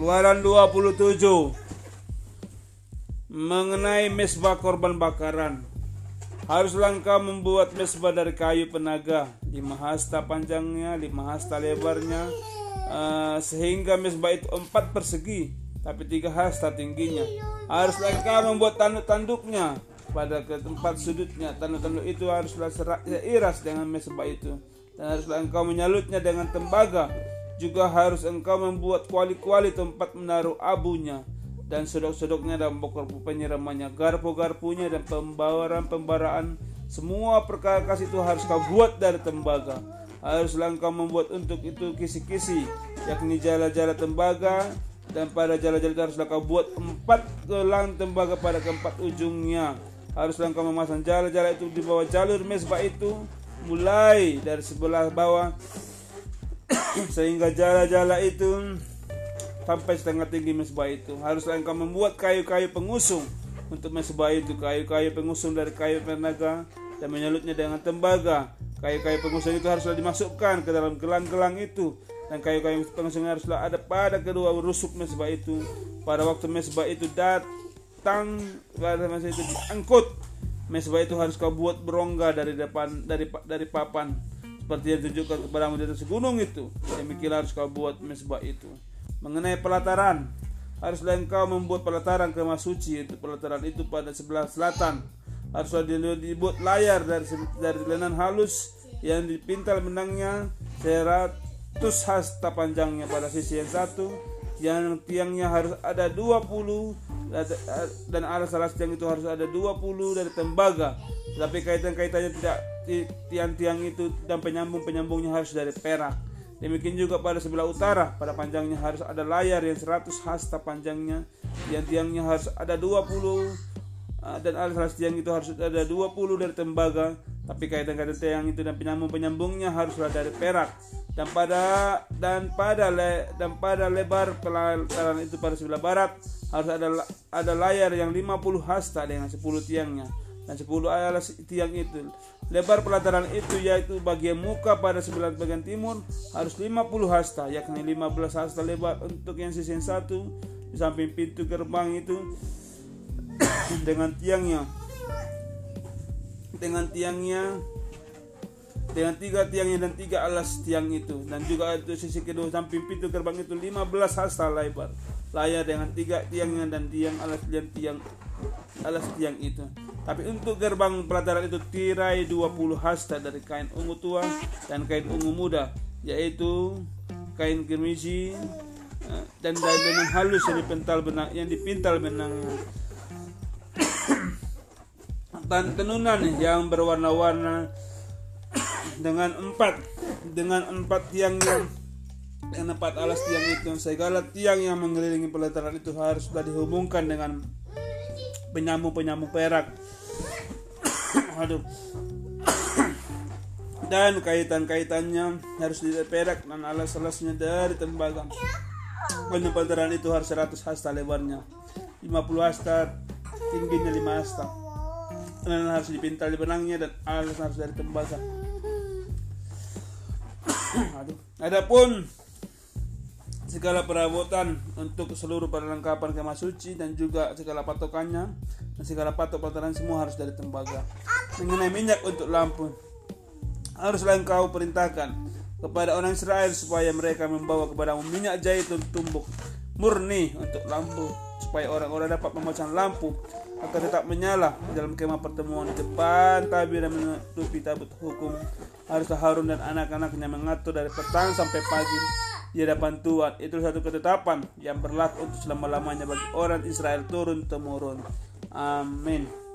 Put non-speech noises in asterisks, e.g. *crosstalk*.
Keluaran 27 Mengenai mesbah korban bakaran. Haruslah engkau membuat mesbah dari kayu penaga. Lima hasta panjangnya, lima hasta lebarnya. Uh, Sehingga mesbah itu empat persegi Tapi tiga hasta tingginya. Haruslah engkau membuat tanduk-tanduknya. Pada ke tempat sudutnya tanduk-tanduk itu haruslah seiras dengan mesbah itu. Dan haruslah engkau menyalutnya dengan tembaga juga harus engkau membuat kuali-kuali tempat menaruh abunya dan sodok-sodoknya dan pokok penyiramannya, garpu-garpunya dan pembawaran-pembaraan semua perkara itu harus kau buat dari tembaga. Haruslah engkau membuat untuk itu kisi-kisi, yakni jala-jala tembaga dan pada jala-jala itu haruslah kau buat empat gelang tembaga pada keempat ujungnya. Haruslah engkau memasang jala-jala itu di bawah jalur mesbah itu mulai dari sebelah bawah sehingga jala-jala itu sampai setengah tinggi mesbah itu. Haruslah engkau membuat kayu-kayu pengusung untuk mesbah itu, kayu-kayu pengusung dari kayu penaga dan menyalutnya dengan tembaga. Kayu-kayu pengusung itu haruslah dimasukkan ke dalam gelang-gelang itu dan kayu-kayu pengusung haruslah ada pada kedua rusuk mesbah itu. Pada waktu mesbah itu datang pada masa itu diangkut mesbah itu harus kau buat berongga dari depan dari dari papan seperti yang ditunjukkan kepadamu di atas gunung itu. Demikian harus kau buat mesbah itu. Mengenai pelataran haruslah engkau membuat pelataran kemah suci itu. Pelataran itu pada sebelah selatan. Haruslah dibuat layar dari dari lenan halus yang dipintal benangnya seratus hasta panjangnya. Pada sisi yang satu yang tiangnya harus ada 20 dan alas-alas tiang itu harus ada 20 dari tembaga. Tapi kaitan-kaitannya tidak tiang-tiang itu dan penyambung-penyambungnya harus dari perak. Demikian juga pada sebelah utara, pada panjangnya harus ada layar yang 100 hasta panjangnya, yang tiangnya harus ada 20 ah, dan alas tiang itu harus ada 20 dari tembaga, tapi kaitan-kaitan tiang itu dan penyambung-penyambungnya haruslah dari perak. Dan pada dan pada le, dan pada lebar pelataran itu pada sebelah barat harus ada ada layar yang 50 hasta dengan 10 tiangnya dan 10 alas tiang itu. Lebar pelataran itu yaitu bagian muka pada sebelah bagian timur harus 50 hasta yakni 15 hasta lebar untuk yang sisi satu. Di samping pintu gerbang itu *coughs* dengan tiangnya dengan tiangnya dengan tiga tiangnya dan tiga alas tiang itu. Dan juga itu sisi kedua samping pintu gerbang itu 15 hasta lebar. Layar dengan tiga tiangnya dan tiang alas tiang tiang alas tiang itu tapi untuk gerbang pelataran itu tirai 20 hasta dari kain ungu tua dan kain ungu muda, yaitu kain kirmisi eh, dan daun halus yang dipintal benang yang dipintal benang. *coughs* Dan tenunan yang berwarna-warna *coughs* dengan empat dengan empat tiang yang dengan empat alas tiang itu. Segala tiang yang mengelilingi pelataran itu harus sudah dihubungkan dengan penyambung-penyambung perak. Aduh. Dan kaitan-kaitannya harus diperak dan alas-alasnya dari tembaga. Penempatan itu harus 100 hasta lebarnya. 50 hasta tingginya 5 hasta. Dan harus dipintal di benangnya dan alas harus dari tembaga. Aduh. Adapun segala perabotan untuk seluruh perlengkapan kemah suci dan juga segala patokannya dan segala patok patokan semua harus dari tembaga. Mengenai minyak untuk lampu haruslah engkau perintahkan kepada orang Israel supaya mereka membawa kepada minyak zaitun tumbuk murni untuk lampu supaya orang-orang dapat memasang lampu agar tetap menyala dalam kemah pertemuan di depan tabir dan menutupi tabut hukum. Haruslah Harun dan anak-anaknya mengatur dari petang sampai pagi di hadapan Tuhan itu satu ketetapan yang berlaku untuk selama-lamanya bagi orang Israel turun temurun. Amin.